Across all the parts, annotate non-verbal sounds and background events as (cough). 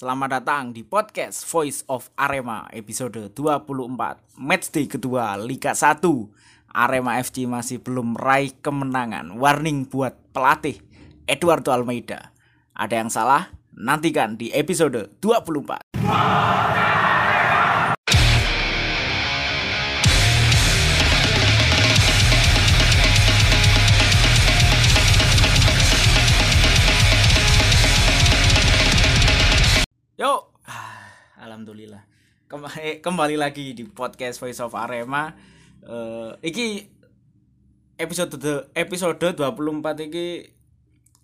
Selamat datang di podcast Voice of Arema episode 24 Matchday kedua Liga 1 Arema FC masih belum meraih kemenangan. Warning buat pelatih Eduardo Almeida. Ada yang salah? Nantikan di episode 24 alhamdulillah. Kembali, (laughs) kembali lagi di podcast Voice of Arema. Eh, iki episode episode 24 iki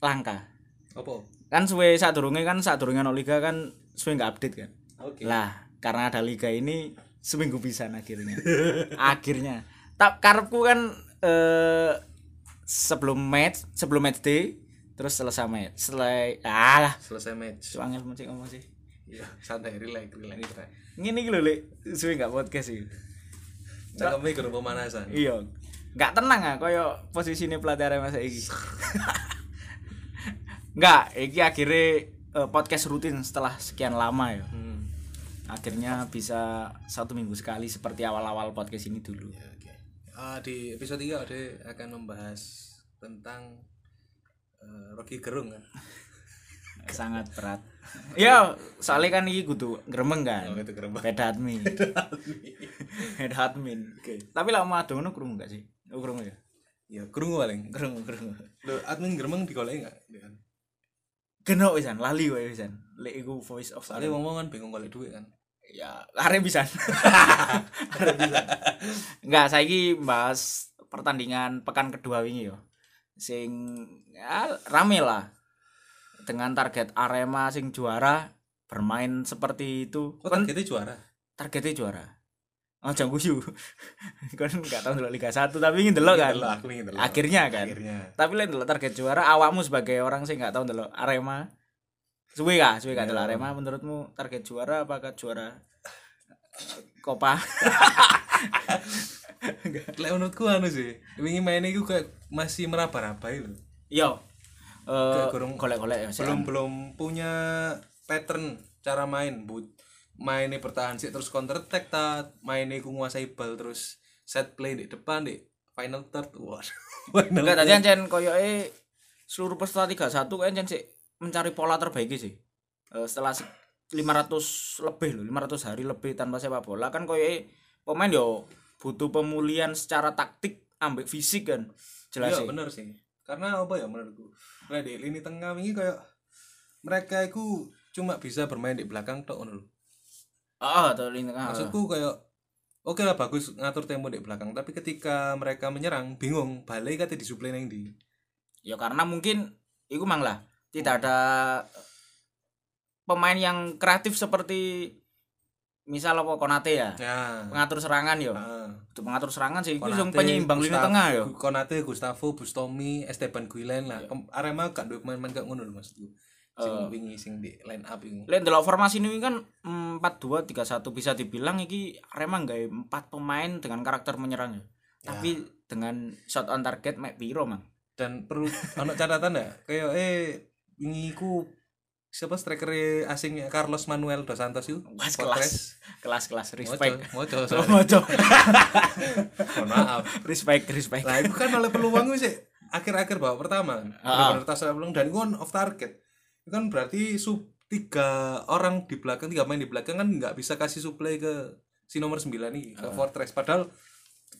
langka. Apa? Kan suwe sadurunge kan sadurunge ono liga kan suwe nggak update kan. Oke. Lah, karena ada liga ini seminggu bisa akhirnya. (laughs) akhirnya. Tak karepku kan eh sebelum match, sebelum match day terus selesai match. Selesai alah, Selesai match. cuangel mesti ngomong sih. Ya, santai relax, relax. relax. Ngene iki lho, Lek. Suwe nggak podcast iki. Cakemnya guru pemanasan. Iya. Nggak tenang ah koyo posisine pelatih Arema saiki. Enggak, (laughs) iki akhirnya eh, podcast rutin setelah sekian lama ya. Hmm. Akhirnya bisa satu minggu sekali seperti awal-awal podcast ini dulu. Ya, oke. Ah, di episode 3 Ade akan membahas tentang eh, Rocky Gerung kan. Sangat berat. (laughs) ya, soalnya kan iki kudu gremeng kan. Oh, itu gerembak. Beda admin. Beda admin. Oke. Tapi lah mau ngono krungu enggak sih? Oh, krungu ya. Ya, kerungu paling. Krungu, krungu. Lo admin enggak? Dia kan. Genok wisan, lali wae wisan. Lek iku voice of Soalnya ngomong kan bingung golek duit kan. ya arep bisa (laughs) arep bisa enggak (laughs) saiki bahas pertandingan pekan kedua wingi yo sing ya, rame lah dengan target Arema sing juara bermain seperti itu Kok kan targetnya juara? targetnya juara oh jangan guyu (laughs) kan nggak tahu dulu Liga 1 tapi ingin delok kan Delok, aku ingin delok. akhirnya kan Akhirnya. tapi lain delok target juara awakmu sebagai orang sing nggak tahu delok Arema suwe gak suwe Iya. delok Arema menurutmu target juara apakah juara Copa (laughs) Lek menurutku anu sih, wingi main iku kayak masih meraba-raba lho. yo eh kurang- golek-golek ya belum belum punya pattern cara main but mainnya bertahan sih terus counter attack ta mainnya ku nguasai bal terus set play di depan di final third. Wah enggak (laughs) tadi ancen koyoke seluruh peserta 31 kan ancen sih mencari pola terbaik sih. Eh, setelah se- 500 lebih loh 500 hari lebih tanpa sepak bola kan koyoke pemain yo butuh pemulihan secara taktik ambek fisik kan. Jelas iya sih. bener sih karena apa ya menurutku nah di lini tengah ini kayak mereka itu cuma bisa bermain di belakang tok ngono ah tuh lini tengah. Maksudku kayak oke lah bagus ngatur tempo di belakang tapi ketika mereka menyerang bingung balik kate disuplai nang di ya karena mungkin itu mang lah tidak ada pemain yang kreatif seperti misal apa Konate ya ya pengatur serangan yo Heeh. pengatur serangan sih itu yang penyeimbang lini tengah yo Konate, Gustavo, Bustomi, Esteban Guilen lah. Kem- Arema gak duwe pemain-pemain kayak ngono lho maksudku. Sing wingi sing di line up iku. Lihat delok formasi ini kan empat dua tiga satu bisa dibilang iki Arema nggak empat pemain dengan karakter menyerang ya. Tapi dengan shot on target mek piro mang. Dan perlu (laughs) ono catatan ya, kayak eh wingi ku siapa striker asingnya Carlos Manuel dos Santos itu? Kelas. Kelas kelas. Kelas respect. moco (laughs) Oh, moco. (laughs) mohon maaf. Respect respect. lah itu kan oleh peluang sih. Akhir-akhir babak pertama. Kan Ah. benar-benar tas peluang. Dan itu kan off target. Itu kan berarti sub tiga orang di belakang tiga main di belakang kan nggak bisa kasih supply ke si nomor 9 nih ke Fortress. Padahal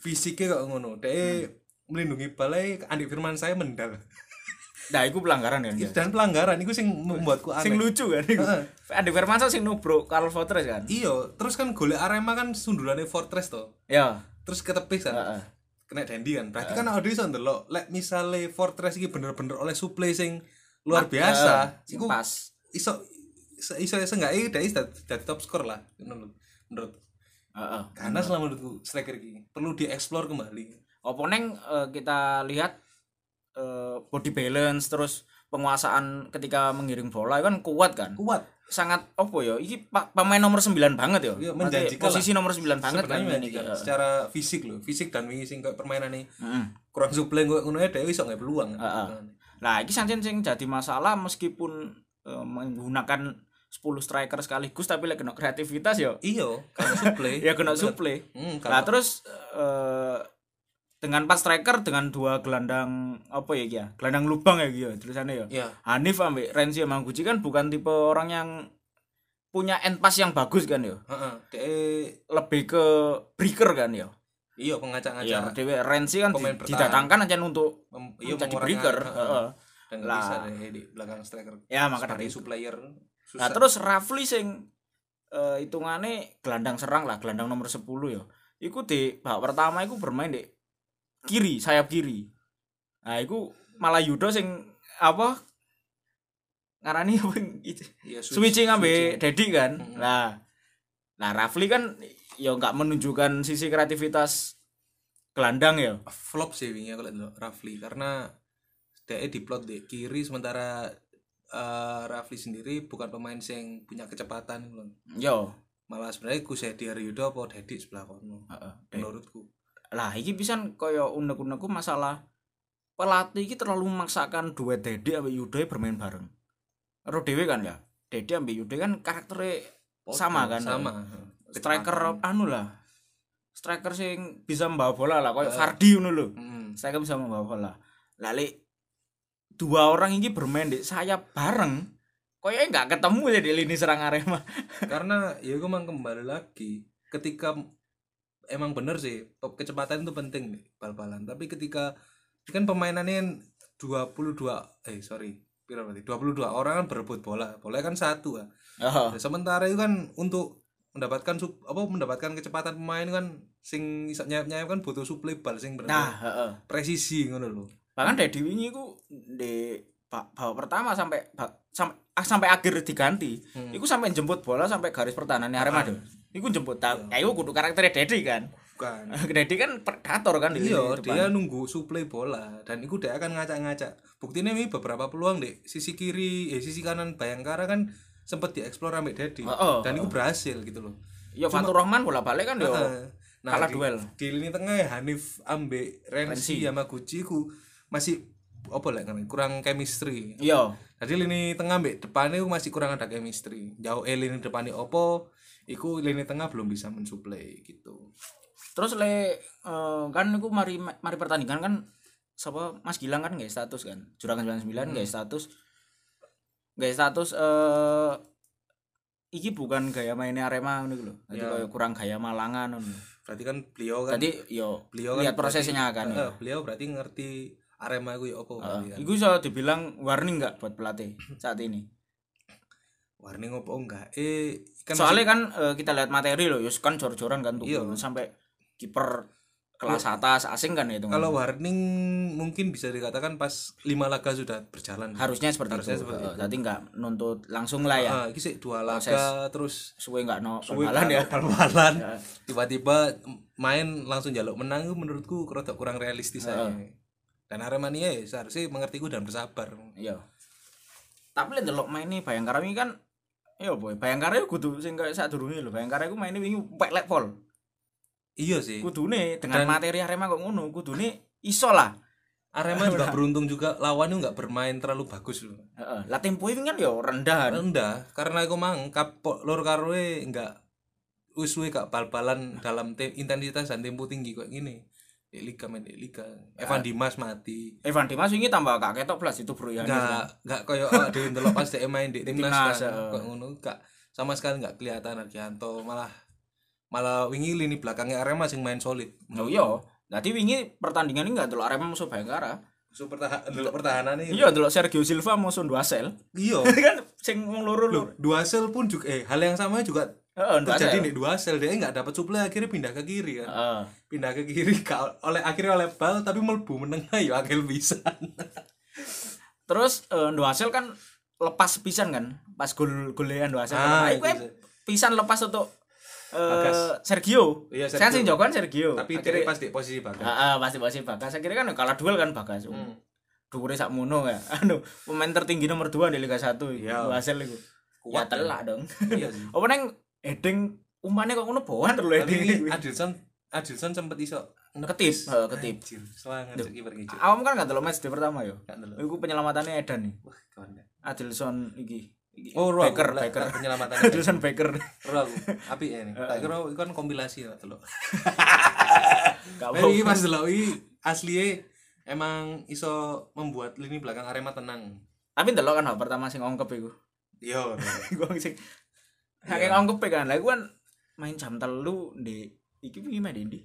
fisiknya kok ngono. Dia melindungi balai. Andi Firman saya mendal Nah, itu pelanggaran kan. ya? dan pelanggaran itu sing membuatku Sing aneh lucu kan. iku. Andi Firmansyah sing nubruk Karl Fortress kan. iyo terus kan golek Arema kan sundulannya Fortress toh Ya. terus ketepis kan Heeh. kena dandi kan berarti kan ada iso ndelok lek misale Fortress iki bener-bener oleh supply sing luar biasa Sing iku pas. iso iso iso, iso nggak ini dari dari top score lah menurut menurut Heeh. karena selama menurutku striker ini perlu dieksplor kembali Opo neng eh, kita lihat eh, body balance terus penguasaan ketika mengiring bola kan kuat kan. kuat Sangat opo ya? Iki pa- pemain nomor 9 banget ya. Iya, menjanjikan Posisi nomor 9 banget kan ini. menjanjikan. secara fisik loh fisik dan wingi sing permainan nih Heeh. kurang supply gue ngono ya dewi iso nggak peluang. Nah, iki sancen sing jadi masalah meskipun eh, menggunakan 10 striker sekaligus tapi lek kena kreativitas yo iya kalau suplai (laughs) ya kena suplai nah terus eh, dengan empat striker dengan dua gelandang apa ya Ki ya gelandang lubang ya Ki ya tulisannya ya ya Hanif ambek Renzi Mangguchi kan bukan tipe orang yang punya end pass yang bagus kan ya de lebih ke breaker kan ya iya pengacak-ngacak Iya, Dewe Renzi kan di- didatangkan aja untuk Mem- iya jadi mengurangi- breaker. heeh. Heeh. dan Lah. bisa deh di belakang striker Ya maka dari itu. supplier susah Nah, terus Rafli sing eh, hitungannya gelandang serang lah, gelandang nomor 10 ya. Iku di babak pertama iku bermain di kiri, sayap kiri. Nah, iku malah Yudo sing apa ngarani apa itu Iya, switching ambe Dedi kan. Mm-mm. Nah, nah Rafli kan ya nggak menunjukkan sisi kreativitas gelandang ya. flop sih aku lihat Rafli karena dia diplot di kiri sementara eh, Rafli sendiri bukan pemain yang punya kecepatan. Yo, malah sebenarnya Kusedi Ryudo apa Dedi sebelah kono heeh. menurutku lah iki pisan kaya unek-unekku masalah pelatih iki terlalu memaksakan duet Dede ambek Yudo bermain bareng. Ro dhewe kan ya. Dede ambek Yudo kan karakternya sama kan. sama Striker anu lah. Striker sing bisa membawa bola lah kayak Fardi ngono lho. Hmm. Striker bisa membawa bola. Lah lek dua orang ini bermain di sayap bareng kayaknya nggak ketemu ya di lini serang Arema. karena ya gue emang kembali lagi ketika emang bener sih kecepatan itu penting nih bal-balan tapi ketika kan pemainannya 22 eh sorry pira berarti 22 orang kan berebut bola bola kan satu ya Oh. Nah, sementara itu kan untuk mendapatkan sup, apa mendapatkan kecepatan pemain kan sing iso nyayap-nyayap kan butuh suplai bal sing bener Nah, heeh. presisi ngono lho. bahkan Dedi wingi ku di ba- babak pertama sampai sampai ah, sampai akhir diganti Hmm. iku sampai jemput bola sampai garis pertahanan Arema Ah. Iku jemput ta ya iku kudu karakternya Dedi kan Bukan. (laughs) Dedi kan predator kan di Iya, dia nunggu suplai bola dan itu dia akan ngacak-ngacak. Buktinya ini beberapa peluang deh sisi kiri, eh sisi kanan Bayangkara kan sempat dieksplor ambek Dedi Oh, oh, dan itu berhasil gitu loh. ya Fatur Rahman bola balik kan yo Heeh. kalah di, duel. di lini tengah ya Hanif ambek Renzi Renzi. Yamaguchi ku masih apa lah kan kurang chemistry. iya Jadi lini tengah ambek depannya ku masih kurang ada chemistry. Jauh eh lini depannya opo, iku lini tengah belum bisa mensuplai gitu. terus le eh, kan iku mari mari pertandingan kan sapa Mas Gilang kan nggak status kan Juragan 99 nggak status nggak status eh iki bukan gaya mainnya Arema iku lho. Dadi Ya. kayak kurang gaya Malangan ngono. Berarti kan beliau kan Tadi yo beliau lihat kan prosesnya kan. berarti, ya. eh, beliau berarti ngerti Arema gue opo Heeh. berarti kan. Iku bisa dibilang warning nggak buat pelatih saat ini. Warning opo enggak? Eh kan Soalnya kan eh, kita lihat materi loh, yus kan jor-joran kan tuh Iya. sampai kiper kelas atas asing kan itu. kalau warning mungkin bisa dikatakan pas lima laga sudah berjalan. harusnya seperti Harusnya itu. seperti Eh, Jadi nggak nuntut langsung lah ya. Ah, iki sih dua laga terus Suwe nggak no suwe bal-balan ya. bal-balan. Ya. Tiba-tiba main langsung jaluk menang itu menurutku rada kurang realistis aja. Dan Aremania ya seharusnya mengerti gue dan bersabar. Iya. Tapi lihat delok main nih Bayangkara ini kan Iya boy, Bayangkara itu kudu sing kayak saat dulu lho. Bayangkara itu mainnya wingi pek level. Iya sih. Kudune dengan Dan- materi Arema kok ngono, kudune iso lah. Arema juga (laughs) beruntung juga lawannya nggak bermain terlalu bagus loh. Heeh. Lah tempo ini kan yo rendah. rendah karena aku mang kapok lor karwe enggak uswe gak bal-balan dalam intensitas dan tempo tinggi kok gini di liga main di liga Evan Dimas mati Evan Dimas wingi tambah gak ketok plus itu bro ya. enggak enggak koyo oh, di ndelok pas dia main di timnas kan eh. kok ngono enggak sama sekali enggak kelihatan Argianto malah malah wingi lini belakangnya Arema sing main solid Oh iya. Dadi wingi pertandingan ini enggak delok Arema musuh Bayangkara. so pertahanan ndelok pertahanan ini Iya delok Sergio Silva musuh Duasel. iya (laughs) kan sing wong loro lho. dua sel pun juga eh hal yang sama juga Heeh, terjadi nih dua sel dia nggak dapat suplai akhirnya pindah ke kiri kan Heeh. pindah ke kiri (laughs) oleh akhirnya oleh bal tapi melbu menengah (laughs) ya akil bisa Terus eh, Duasel kan lepas pisan kan pas gol golean Duasel. Ah, Ah, itu sih. pisan lepas untuk Bagas. Sergio. Iya, Saya Sergio. sing jagoan Sergio. tapi Akhirnya- pas di posisi bagus Heeh, pasti pasti Bagas. Akhirnya kan kalah duel kan Bagas. Hmm. Dhuwure sak mono ya. (laughs) Anu, pemain tertinggi nomor 2 di Liga 1 Iya. Duasel iku. Ya Kuat, telak dong. iya sih Apa neng heading umpannya kok ngono bawan terus heading. Adilson Adilson sempet iso Ketip, heeh, ketip. Anjir, semangat cek kiper ngicuk Awam kan gak delok match di pertama yo. Gak ndelok. Iku penyelamatannya Edan nih. wah kawan ya. Adilson iki Oh, aku, Baker, lah, Baker. penyelamatan. (laughs) Dusan Baker. Roh aku. Apik ya ini. (laughs) Tak kira itu kan kompilasi lah delok. (laughs) Gak Nah, iki Mas delok iki asliye emang iso membuat lini belakang Arema tenang. Tapi ndelok kan pertama sing ongkep iku. Yo. Gua sing saking ongkep kan. Lah kan main jam telu di iki main di ndi?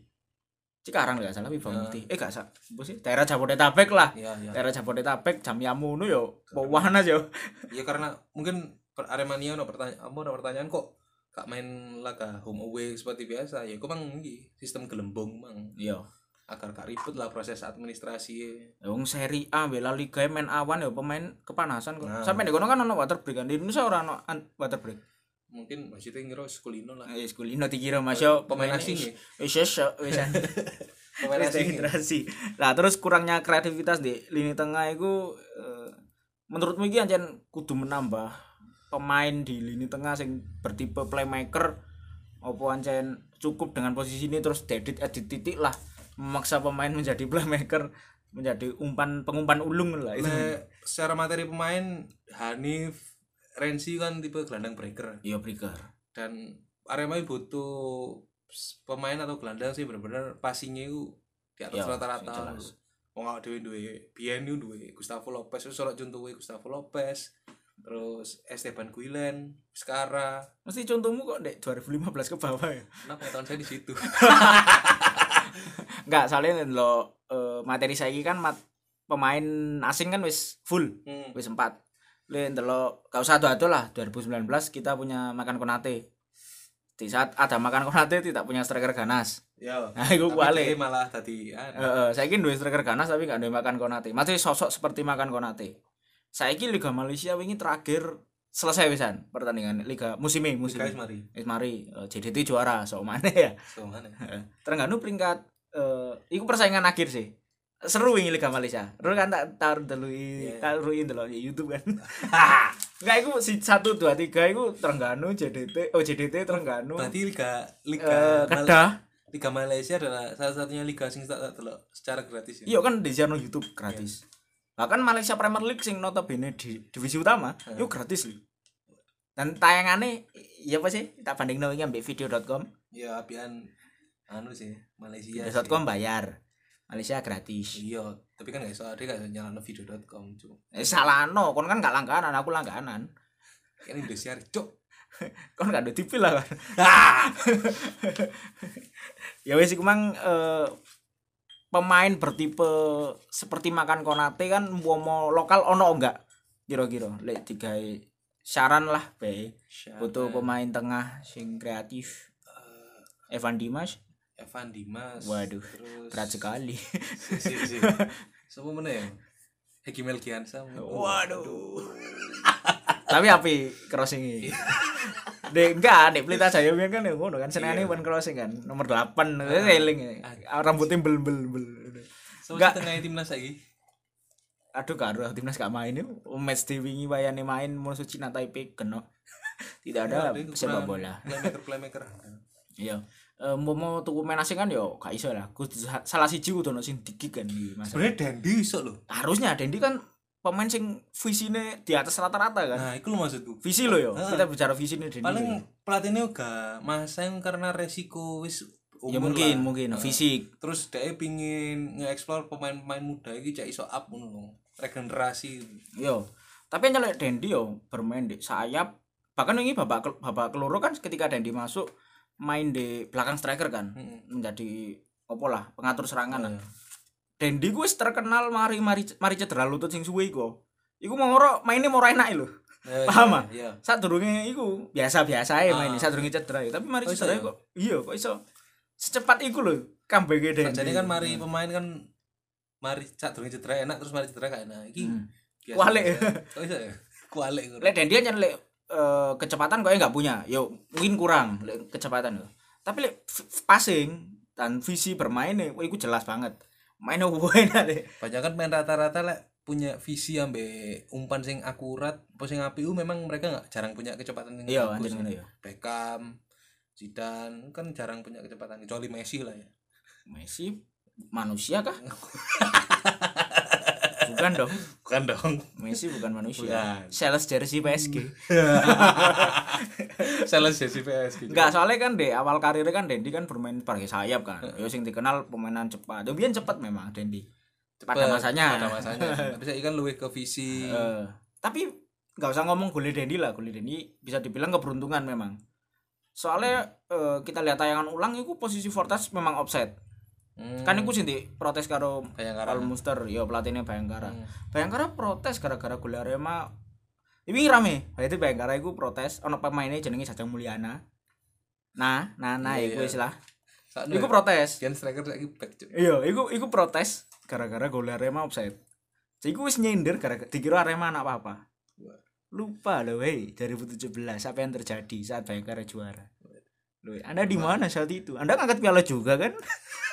Cikarang gak salah Wibawa Heeh. Mukti. Eh gak salah. Apa sih? Daerah Jabodetabek lah. Iya, iya. Daerah Jabodetabek jam yamu yo bawahan aja. Ya karena mungkin per Aremania ono pertanyaan, kamu ono pertanyaan kok gak main laga home away seperti biasa ya, kok mang sistem gelembung mang Iya. agar gak ribet lah proses administrasi Wong seri A bela liga main awan ya pemain kepanasan kok. Nah. Sampai di kono kan ono water break kan. Di Indonesia ora ono water break. Mungkin maksudnya ngira sekulino lah Eh sekolah ini dikira Mas yo pemain asing ya Wis wis (laughs) pemain asing ya? dehidrasi. Nah, terus kurangnya kreativitas di lini tengah itu eh, menurutmu iki ancen kudu menambah pemain di lini tengah sing bertipe playmaker opo ancen cukup dengan posisi ini terus dedit edit titik lah memaksa pemain menjadi playmaker menjadi umpan pengumpan ulung lah itu. Secara materi pemain Hanif Renzi kan tipe gelandang breaker Iya breaker. dan Arema ini butuh pemain atau gelandang sih bener-bener passingnya itu di atas Iya, rata-rata. Wong awak dhewe duwe Bien itu duwe Gustavo Lopez wis ora contohnya Gustavo Lopez terus Esteban Guilen Skara Mesti contohmu kok dek 2015 ke bawah ya. kenapa tahun saya di situ (laughs) Enggak, soalnya lo eh, materi saiki kan mat, pemain asing kan wis full. hmm. wis empat le ndelok gak usah adu lah. 2019 kita punya makan konate. Di saat ada makan konate tidak punya striker ganas. Ya (laughs) nah itu dia malah tadi anu, Heeh, saya kira dua striker ganas tapi gak ada makan konate. Masih sosok seperti makan konate. Saya kira Liga Malaysia wingi terakhir selesai wisan pertandingan Liga musim ini musim guys ini. Mari Wis mari eh, JDT juara so mana ya. So mana. Terengganu peringkat eh iku persaingan akhir sih. Seru wingi Liga Malaysia. Terus kan tak taruh dulu Iya. taruhin dulu di YouTube kan. (laughs) Enggak iku si 1 2 3 iku Terengganu JDT oh JDT Terengganu berarti liga liga Mal- Kedah. liga Malaysia adalah salah satunya liga sing tak tak delok secara gratis ya Iya kan di channel YouTube gratis. Bahkan Malaysia Premier League sing notabene di divisi utama itu gratis lho. Dan tayangannya iya apa sih? Tak banding wingi ambek video.com. ya apian anu sih Malaysia. Video.com bayar. Malaysia gratis. iya tapi kan gak iso ada gak nyalano video.com cuma Eh salah no, kon kan gak langganan, aku langganan. kan Indonesia cok (laughs) Kon gak ada TV lah kan. (laughs) ya wes iku mang eh, pemain bertipe seperti makan konate kan mau lokal ono enggak kira-kira lek digawe saran lah be butuh pemain tengah sing kreatif. Evan Dimas Evan Dimas Waduh, terus berat sekali. Si si si siapa mana ya? Melkiansa. Waduh. Tapi api crossing ini. Dek enggak, dek Pelita Jaya biyen kan ya ngono kan senengane one crossing kan nomor 8 eling rambutnya bel bel bel. so Nggak. tengah timnas lagi. Aduh karo timnas gak main itu match di wingi wayane main musuh Cina Taipei kena. Tidak ada sepak bola. playmaker playmaker (laughs) Iya. Eh mau mau tuku main asing kan yo gak iso lah. Kudu sa- salah siji kudu ono sing dikik kan di masa. sebenarnya Dendi iso loh Harusnya Dendi kan pemain sing visine di atas rata-rata kan. nah itu lo maksudku Visi lo yo. Heeh. Kita bicara visi ini Dendi. paling pelatihnya gak masang karena resiko wis ya umur mungkin lah. mungkin Heeh. fisik. terus dia pingin nge-explore pemain-pemain muda iki cak iso up ngono lho. regenerasi Yo. Tapi yang nyelek Dendi yo bermain di sayap. Bahkan ini babak kel- babak keloro kan ketika Dendi masuk main di belakang striker kan Heeh. menjadi apa lah pengatur serangan lah. Iya. Dendi gue terkenal mari mari mari cedera lutut sing suwe iku. Iku mau ngoro mainnya mau enak lho. Eh, Paham, ah? iya Saat durunge iku biasa-biasa ae Ah. main saat durunge cedera ya. Tapi mari Oh, iso cedera ya? kok iya kok iso secepat iku lho comeback Dendi. jadi kan mari pemain kan mari cak durung cedera enak terus mari cedera gak enak iki Hmm. biasa Kualik. biasa. oh iya ya kualik ngono. Lek Dendi aja lek eh, kecepatan kok nggak punya. Yo mungkin kurang kecepatan yo. Tapi lek f- passing dan visi bermainnya, wah itu jelas banget. Mainnya (laughs) enak deh. banyak kan main rata-rata lah punya visi ambek umpan sing akurat apa sing APU memang mereka nggak jarang punya kecepatan yang Iya, bagus. yo. Beckham Zidane kan jarang punya kecepatan kecuali Messi lah ya Messi manusia kah? (laughs) bukan dong bukan dong Messi bukan manusia Bukan. sales jersey PSG (laughs) sales jersey PSG Enggak, soalnya kan di awal karirnya kan Dendi kan bermain sebagai sayap kan. Ya sing dikenal pemainan cepat. Biyen cepat memang Dendi. Pada masanya. pada masanya (laughs) tapi saya kan luwih ke visi Eh, tapi nggak usah ngomong gole Dendi lah, gole Dendi bisa dibilang keberuntungan memang. Soalnya eh, kita lihat tayangan ulang itu posisi Fortas memang offset. Hmm, Kan itu sih protes karo Bayangkara. Muster, ya pelatihnya Bayangkara. Hmm. Bayangkara protes gara-gara gol Arema. Ini rame. Itu Bayangkara itu protes ono pemainnya jenenge Jajang Mulyana. Nah, nah, nah, Iya, iku iya. wis lah. Iku protes. Kian striker saiki back Cuk. Iya, iku iku protes gara-gara gol Arema offside. Jadi iku wis nyindir gara-gara dikira Arema anak apa? Lupa loh, weh, 2017 apa yang terjadi saat Bayangkara juara. Loh, Anda di mana saat itu? Anda ngangkat piala juga kan? (laughs)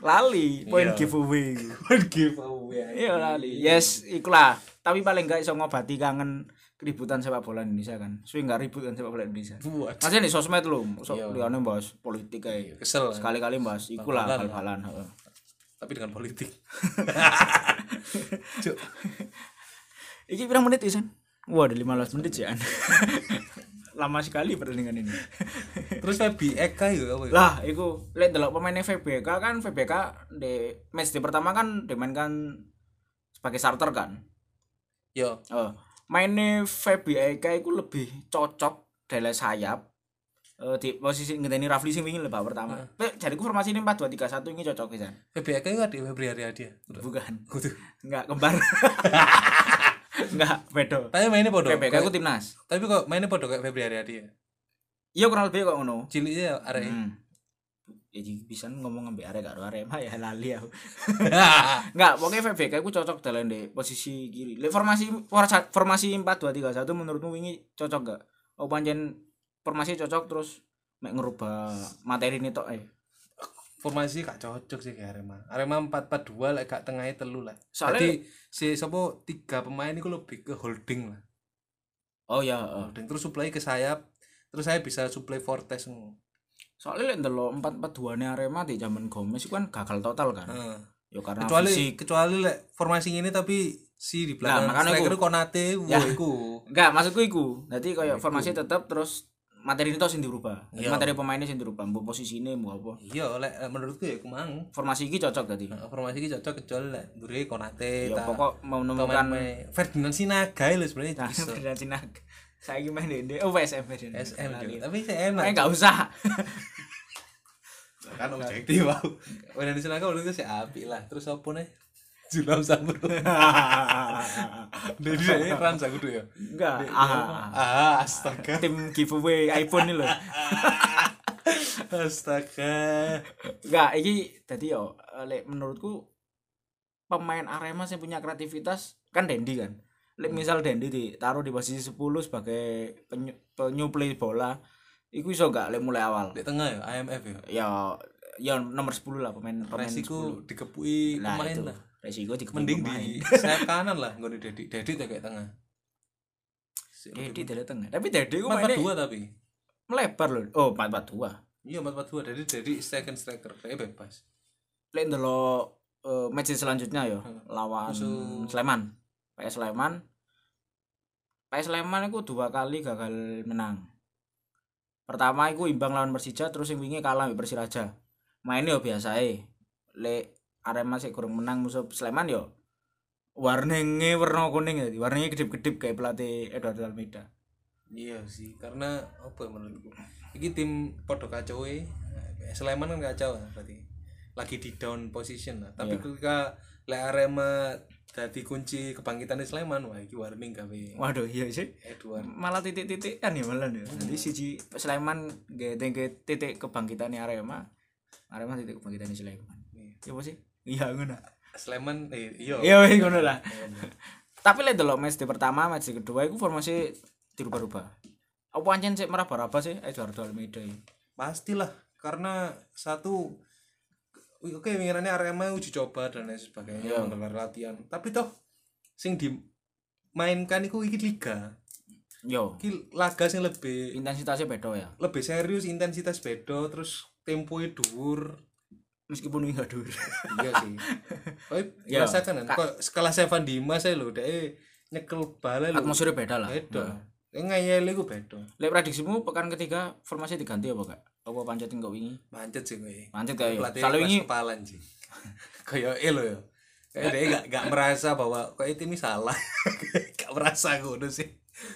lali, poin Iya. giveaway. One giveaway Iya lali. Yes, ikulah. Tapi paling enggak iso ngobati kangen keributan sepak bola Indonesia kan. Suwi enggak ribut kan sepak bola Indonesia. buat Masih di sosmed lu, so, Iya. liane bahas politik kayak kesel sekali-kali bahas ikulah heeh. tapi dengan politik (laughs) Iki berapa menit Isan? Wah, ada 15 menit sih An. (laughs) Lama sekali pertandingan ini. Terus Eka ya apa ya lah, iku lihat delok pemainnya VBK kan VBK di match di pertama kan dimainkan sebagai starter kan. yo Oh, mainnya VBK itu lebih cocok dari sayap. Eh, di posisi ngenteni Rafli sing wingi lebah pertama. Tapi jadiku formasi ini 4 2 3 1 ini cocok Isan. Febi Eka itu ada Febri Haryadi ya Bukan. Kudu. Enggak kembar. (laughs) Enggak, beda. tapi mainnya podo VBK itu timnas. tapi kok mainnya podo kayak Febri Haryadi ya Iya kurang lebih kok ngono. ciliknya ya arek Hmm. Ya jadi bisa ngomong ngambil arek karo Arema ya lali aku. (laughs) Enggak, pokoknya VBK aku cocok dalam di posisi kiri. Lek formasi formasi 4 2 3 1 menurutmu wingi cocok gak? Oh pancen formasi cocok terus mek ngerubah materi ini tok eh. formasi gak cocok sih kayak Arema Arema 4-4-2 lek gak tengahnya telu lah Soalnya- jadi si sopo tiga pemain itu lebih ke holding lah Oh ya, holding terus supply ke sayap terus saya bisa supply Fortes. Soalnya lek ndelok 4 4 2 ne Arema di zaman Gomez itu kan gagal total kan. Heeh. Ya karena kecuali fisik. kecuali lek formasi ini tapi si di belakang Nah, makanya striker. Konate Ya. iku Enggak, maksudku iku. Dadi Nah, kayak formasi tetap terus materi itu sing dirubah. Iya. materi pemainnya sing dirubah, mbok posisine mbok apa. iya lek menurutku ya iku mang Formasi iki cocok tadi. Nah, formasi ini cocok kecuali lek mburi Konate Ya pokok menemukan Ferdinand Sinaga lho sebenarnya Nah, Ferdinand Cina. Saya main di oh. SM Lali. juga. tapi saya enak Eh enggak usah. kan objektif wow Ferdinand Sinaga menurutku sih api lah terus apa nih Julam Sabro Jadi ini Rans aku tuh ya Enggak. Ah. Ah astaga Tim giveaway iPhone ini loh. (laughs) Astaga Enggak, iki tadi yo lek menurutku pemain Arema yang punya kreativitas kan Dendi kan. Lek misal Dendi ditaruh di posisi 10 sebagai penyu, penyuplai bola, iku iso gak lek mulai awal. Di tengah ya IMF ya Ya ya nomor 10 lah pemain pemain Resiko 10. dikepui Nah, pemain itu. lah Resiko di Mending di sayap (laughs) kanan lah Nggak di Dedi Dedi kayak tengah Dedi dari tengah. Tapi Dedi ku Empat mainnya dua tapi melebar loh. Oh, 4-4-2. Iya empat dua Dedi Dedi second striker Kayak bebas Lek ndelok eh, match selanjutnya ya Hmm. lawan Musuh- Sleman. PS Sleman. PS Sleman itu dua kali gagal menang. Pertama itu imbang lawan Persija terus yang wingi kalah Persiraja. Mainnya yo biasa ae. Lek Arema sik kurang menang musuh Sleman yo warnanya warna kuning ya, warnanya kedip-kedip kayak pelatih Eduardo Almeida. Iya sih Karena Apa ya menurutku Ini tim Podo kacau eh. Sleman kan kacau berarti Lagi di down position lah Tapi Iya. ketika Lek Arema Jadi kunci kebangkitan Sleman Wah ini warning gawe Waduh, iya sih. Edward malah titik-titik kan ya malah ya. Jadi siji Sleman gak titik kebangkitan Arema. Arema titik kebangkitan Sleman. Ya apa sih? Iya ngono. Sleman eh, Iya Iya wis ngono lah. Tapi lek delok match di pertama, match di kedua iku formasi dirubah-rubah. Apa ancen sik meraba-raba sih Eduardo Almeida pastilah karena satu oke pengirannya Arema uji coba dan lain sebagainya Iya. menggelar latihan. Tapi toh sing dimainkan itu iki liga. Yo, iki laga sing lebih intensitasnya beda ya. lebih serius intensitas beda terus temponya dhuwur. Meskipun ini hadur (laughs) iya sih. Oh Ya, rasakan kan? Kok sekelas Evan Dimas saya lho dia nyekel bala lho. Atmosfernya beda lah. Beda. Ya ngeyel iku beda. Lek prediksimu pekan ketiga formasi diganti apa gak apa pancet enggak wingi? Mancet sih gue pancet pelatih kalau wingi kepalan sih (laughs) kayak eh lo ya kayak dia gak, gak merasa bahwa kayak tim ini salah. (laughs) Gak merasa gue sih.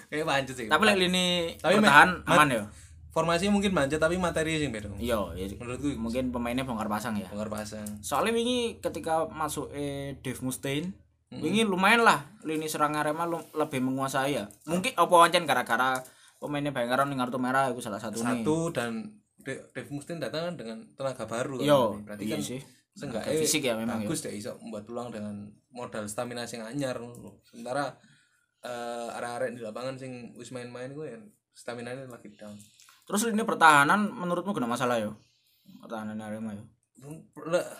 Kayak mancet sih. Tapi lek lini Tapi bertahan aman ya formasi mungkin mancet tapi materi sih beda iya ya, menurutku mungkin pemainnya bongkar pasang ya. Bongkar pasang. Soalnya wingi ketika masuk eh Dave Mustaine wingi lumayan lah lini serang Arema lu- lebih menguasai ya. Mungkin apa wancen gara-gara pemainnya Bayangkara ning kartu merah itu salah satu nih satu dan De- Dave Mustin datang dengan tenaga baru kan. Iya, berarti iya kan sih. seenggaknya fisik ya memang ya. bagus deh iso membuat peluang dengan modal stamina sing anyar. Sementara eh arek-arek di lapangan sing wis main-main gue ya stamina ini lagi down. Terus lini pertahanan menurutmu kena masalah ya? Pertahanan Arema ya? Le-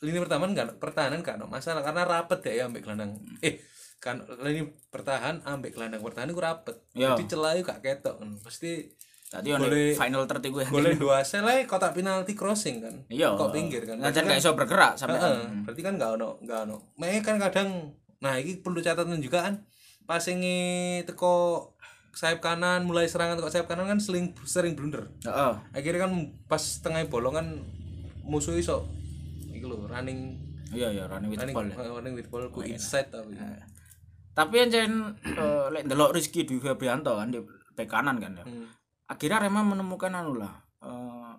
lini pertahanan kan pertahanan kan masalah karena rapet ya ambek gelandang. Eh kan lini pertahan ambek gelandang pertahanan itu rapet. Iya. jadi celah gak ketok kan. Pasti tadi Boleh- final 30 gue golnya dua sel aja kotak penalti crossing kan. Iya. Kok pinggir kan. Ngajar gak iso bergerak sampai Heeh, berarti kan nggak ono nggak ono. Mek kan kadang nah ini perlu catatan juga kan. Passingnya teko sayap kanan mulai serangan teko sayap kanan kan sering sering blunder. Heeh. Akhirnya kan pas tengah bolong kan musuh iso itu loh running iya iya running with running, ball ya. eh, running with ball ku inside tapi tapi ancen eh, lek ndelok Rizky Dwi Febrianto kan di bek kanan kan ya Hmm. akhirnya Arema menemukan anu lah eh,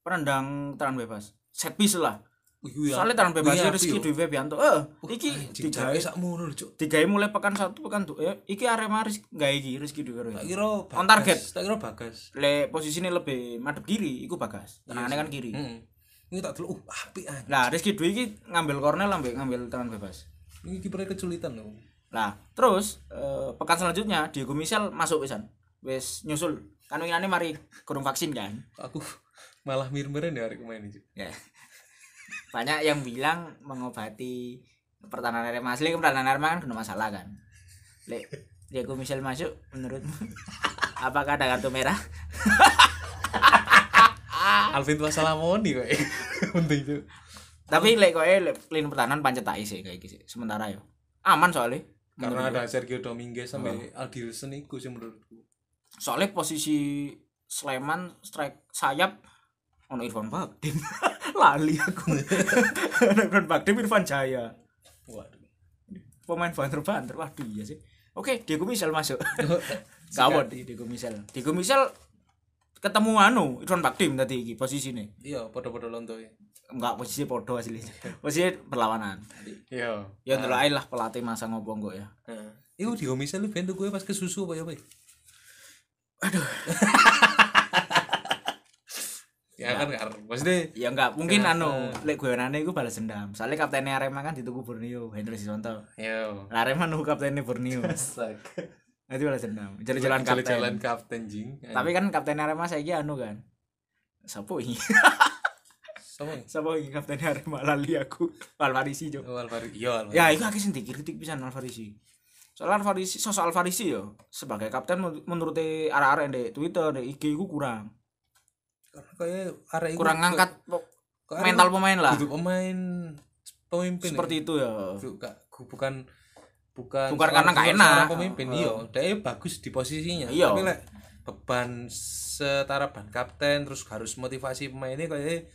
penendang tangan bebas set piece lah soalnya tangan bebas wih, Rizky. Dwi Febrianto eh iki Anjing, digawe jaraknya sak mulu lho, Cuk. digawe mulai pekan satu pekan tuh ya iki Arema Rizky gawe iki Rizky Dwi tak Febrianto kira On target. tak kira bagas le posisinya lebih madep kiri iku bagas tangannya kan kiri Heeh. Ini tak dulu uh api ah Lah Rizky Dwi iki ngambil corner lah mbek ngambil tangan bebas. ini kipernya kesulitan loh Lah, terus eh, pekan selanjutnya Diego Michel masuk pisan. Wis nyusul. Kan winginane mari kurung vaksin kan. aku (laughs) malah mir-mirin ya hari kemarin ini Cuk. Ya. Banyak yang bilang mengobati pertahanan Arema asli pertahanan Arema kan kena masalah kan. Lek Diego Michel masuk menurutmu (laughs) apakah ada kartu merah? (laughs) (laughs) Alvin tua Salamoni kok. (laughs) Penting itu Tapi lek koe lek lini pertahanan pancet tak sih kayak gitu. Sementara yo. Aman soalnya. karena ada Sergio Dominguez sampai Aldirson itu sih menurutku. Soalnya posisi Sleman strike sayap ono Irfan Bakdim (laughs) lali aku. Ono Irfan Bakdim Irfan Jaya. Waduh. Pemain banter-banter waduh iya sih. Oke Diego Misel masuk. Gawat di Diego Misel Diego Misel ketemu anu Irfan Bakdim tadi iki posisinya iya podo-podo lonto ya. Enggak posisi podo asli. (laughs) Posisi berlawanan. Iya. Ya ndelok ae lah pelatih masa ngopo kok ya. Iku di misal lu bentuk gue pas ke susu apa ya, Pak? aduh. (laughs) Ya kan kan. Maksudnya ya enggak mungkin anu lek gue nane iku balas dendam. Soalnya kaptennya Arema kan dituku Borneo Hendro Siswanto. Yo. Lah Arema nunggu kaptennya Borneo (laughs) itu balas dendam jalan-jalan kapten Jalan kapten. jing. tapi kan kapten Arema saya anu kan? Sopo ini? Sopo? (laughs) Ini kapten Arema? Lali aku. Alvarisi jo Oh, Alvaro. Iya, Alvaro. ya itu akhirnya sing dikritik pisan Alvarisi. Soalnya Alvarisi sosok Alvarisi yo sebagai kapten men- menurut arah-arah di Twitter di IG itu kurang. Kayak kurang ngangkat mental pemain lah. pemain pemimpin. seperti itu ya. Bukan bukan bukan Bukan karena bukan enak. pemimpin Oh. iya dia bagus di posisinya Iya. tapi lek beban setara ban kapten terus harus motivasi pemainnya kayak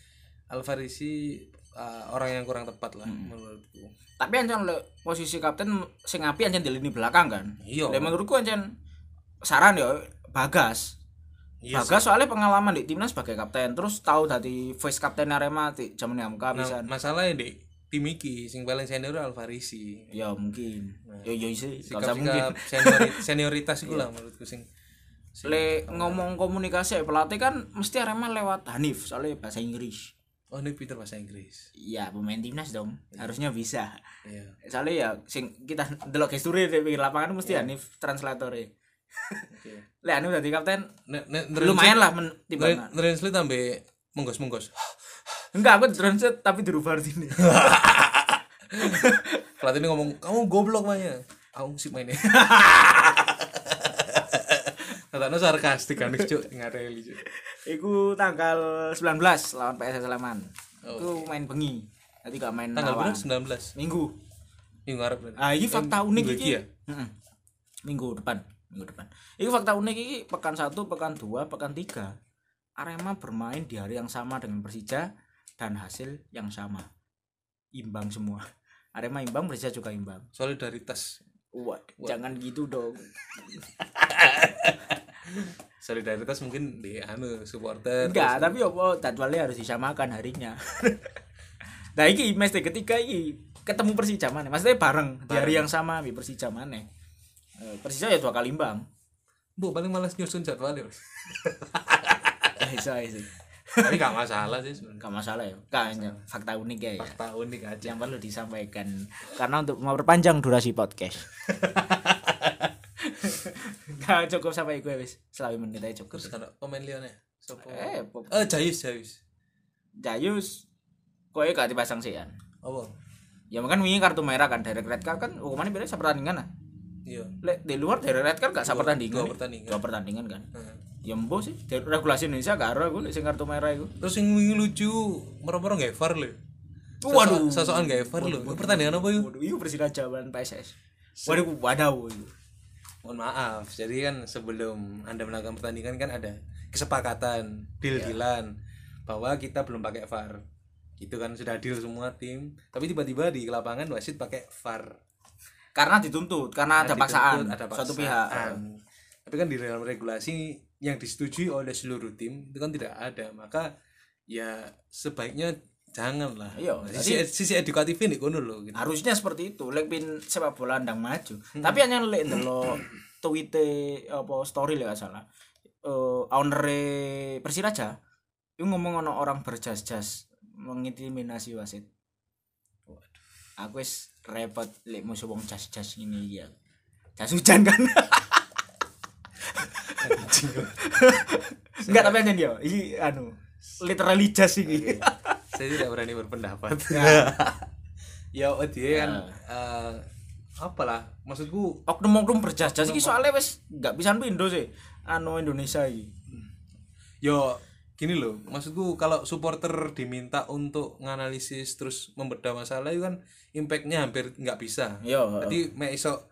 Alvarisi uh, orang yang kurang tepat lah Hmm. menurutku tapi ancan posisi kapten sing api ancan di lini belakang kan iya Lah menurutku ancan saran ya Bagas iya Bagas soalnya pengalaman di timnas sebagai kapten terus tahu dari voice kapten Arema di zaman MK nah, bisa masalahnya di tim iki sing paling senior Alvarisi. Ya mungkin. Yo yo sih gak usah sikap mungkin. sikap seniori- (laughs) senioritas itu lah menurutku sing le ngomong komunikasi pelatih kan mesti Arema lewat Hanif soalnya bahasa Inggris. Oh ini Peter bahasa Inggris. Iya pemain timnas dong. Harusnya bisa. Iya. Soalnya ya sing kita delok gesture di pinggir lapangan mesti Hanif translator oke. Le Hanif jadi kapten. Ne- ne- lumayan lah men timbangan translate sampai menggos-menggos enggak aku translate tapi dirubah di sini (laughs) pelatih ini ngomong kamu goblok mainnya aku sih mainnya Katanya sarkastik kan cuk (laughs) ngareli cuk. Iku tanggal 19 lawan PS Sleman. Iku main bengi. Nanti gak main Tanggal berapa? 19. Minggu. Minggu ngarep berarti. Ah, ini fakta unik minggu iki. ya? Minggu depan, minggu depan. Ini fakta unik iki pekan 1, pekan 2, pekan 3. Arema bermain di hari yang sama dengan Persija dan hasil yang sama. Imbang semua. (laughs) Arema imbang, Persija juga imbang. Solidaritas. Wah, jangan gitu dong. (laughs) Solidaritas mungkin di anu supporter. Enggak, tapi apa jadwalnya harus disamakan harinya. (laughs) nah, iki match day ketiga iki ketemu Persija mana? Maksudnya bareng, di hari yang sama di Persija mana? Eh, Persija ya dua kali imbang. Bu paling malas nyusun jadwalnya. Ya, iso, iso. Tapi gak masalah sih sebenarnya. Gak masalah ya. Kayaknya fakta unik ya, ya. Fakta unik aja. Yang perlu disampaikan karena untuk memperpanjang durasi podcast. (laughs) Gak cukup sampai gue wis. Selawi menit aja cukup. Terus pemain liane. Sopo? Eh, Eh, Jayus, Jayus. Jayus kowe gak dipasang sih kan. Apa? Ya makan wingi kartu merah kan direct red card kan hukumannya beda satu pertandingan lah. Iya. Di luar direct red card gak satu pertandingan. dua nih. pertandingan. Dua pertandingan kan. Heeh. Ya embo sih. Regulasi Indonesia gak ada gue sing kartu merah itu. Terus yang wingi lucu, moro-moro gak VAR lho. Waduh. Sosokan gak VAR lho. Pertandingan apa yuk? Waduh, itu presiden jawaban PSS. Waduh, wadaw itu. Mohon maaf. Jadi kan sebelum Anda melakukan pertandingan kan ada kesepakatan, deal-dealan bahwa kita belum pakai VAR. Itu kan sudah deal semua tim. Tapi tiba-tiba di lapangan wasit pakai VAR. Karena dituntut, karena ada Dituntut, paksaan, ada suatu paksaan. pihak. Tapi kan di dalam regulasi yang disetujui oleh seluruh tim itu kan tidak ada. Maka ya sebaiknya janganlah. Iya, sisi, sisi edukatifnya nih kono loh gitu. Harusnya seperti itu, lek pin sepak bola ndang maju. Tapi hanya lek ndelok tweete apa story lek gak salah. Eh owner Persiraja itu ngomong ono orang berjas-jas mengintimidasi wasit. Waduh, aku wis repot lek musuh wong jas-jas ini ya. Jas hujan kan. (laughs) (laughs) Enggak tapi hanya dia. Ini anu literally jas ini. (laughs) Saya tidak berani berpendapat. Ya. (laughs) ya oh dia kan eh, apalah maksudku oknum-oknum berjas-jas iki soalnya wis nggak bisa pindo sih anu Indonesia iki. yo gini loh maksudku kalau supporter diminta untuk nganalisis terus membedah masalah itu kan impactnya hampir nggak bisa Yo. jadi mek iso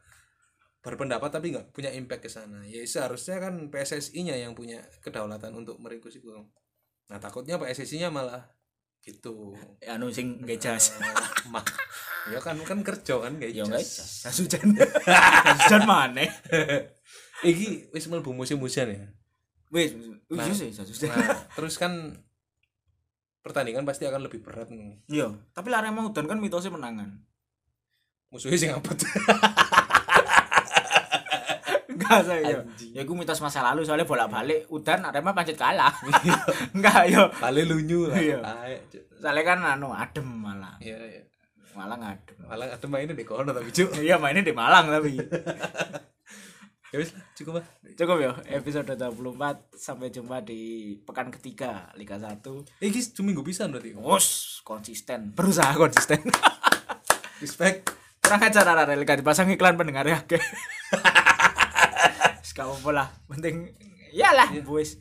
berpendapat tapi nggak punya impact ke sana ya seharusnya kan PSSI-nya yang punya kedaulatan untuk meringkus itu nah takutnya PSSI-nya malah gitu anu sing nggak jas. (laughs) mah ya kan kan kerja kan Ya nggak jas. Jas hujan. Jas hujan mana? (laughs) iki wis mlebu musim hujan ya Wis, wis sih nah terus kan pertandingan pasti akan lebih berat nih Iya, tapi lare mau udan kan mitosnya menangan. musuhnya sing ngapet (laughs) Enggak saya. Anjing. Ya gue mitos masa lalu soalnya bolak-balik udan Arema pancet kalah. (laughs) Enggak yo. Paling lunyu lah Iya. Soalnya kan anu adem malah. iya iya Malah ngadem. malah ada mainnya di kono tapi cuk Iya mainnya di Malang tapi. (laughs) ya wis cukup lah Cukup ya episode 24 sampai jumpa di pekan ketiga Liga 1. eh guys cuma minggu bisa berarti Bos, konsisten. Berusaha konsisten. (laughs) respect Kurang ajar arah Liga dipasang iklan pendengar ya. Sekarang apa lah? Penting Yalah iya. boys.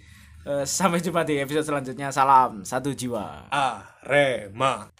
Eh, sampai jumpa di episode selanjutnya. Salam Satu jiwa. Ah, Arema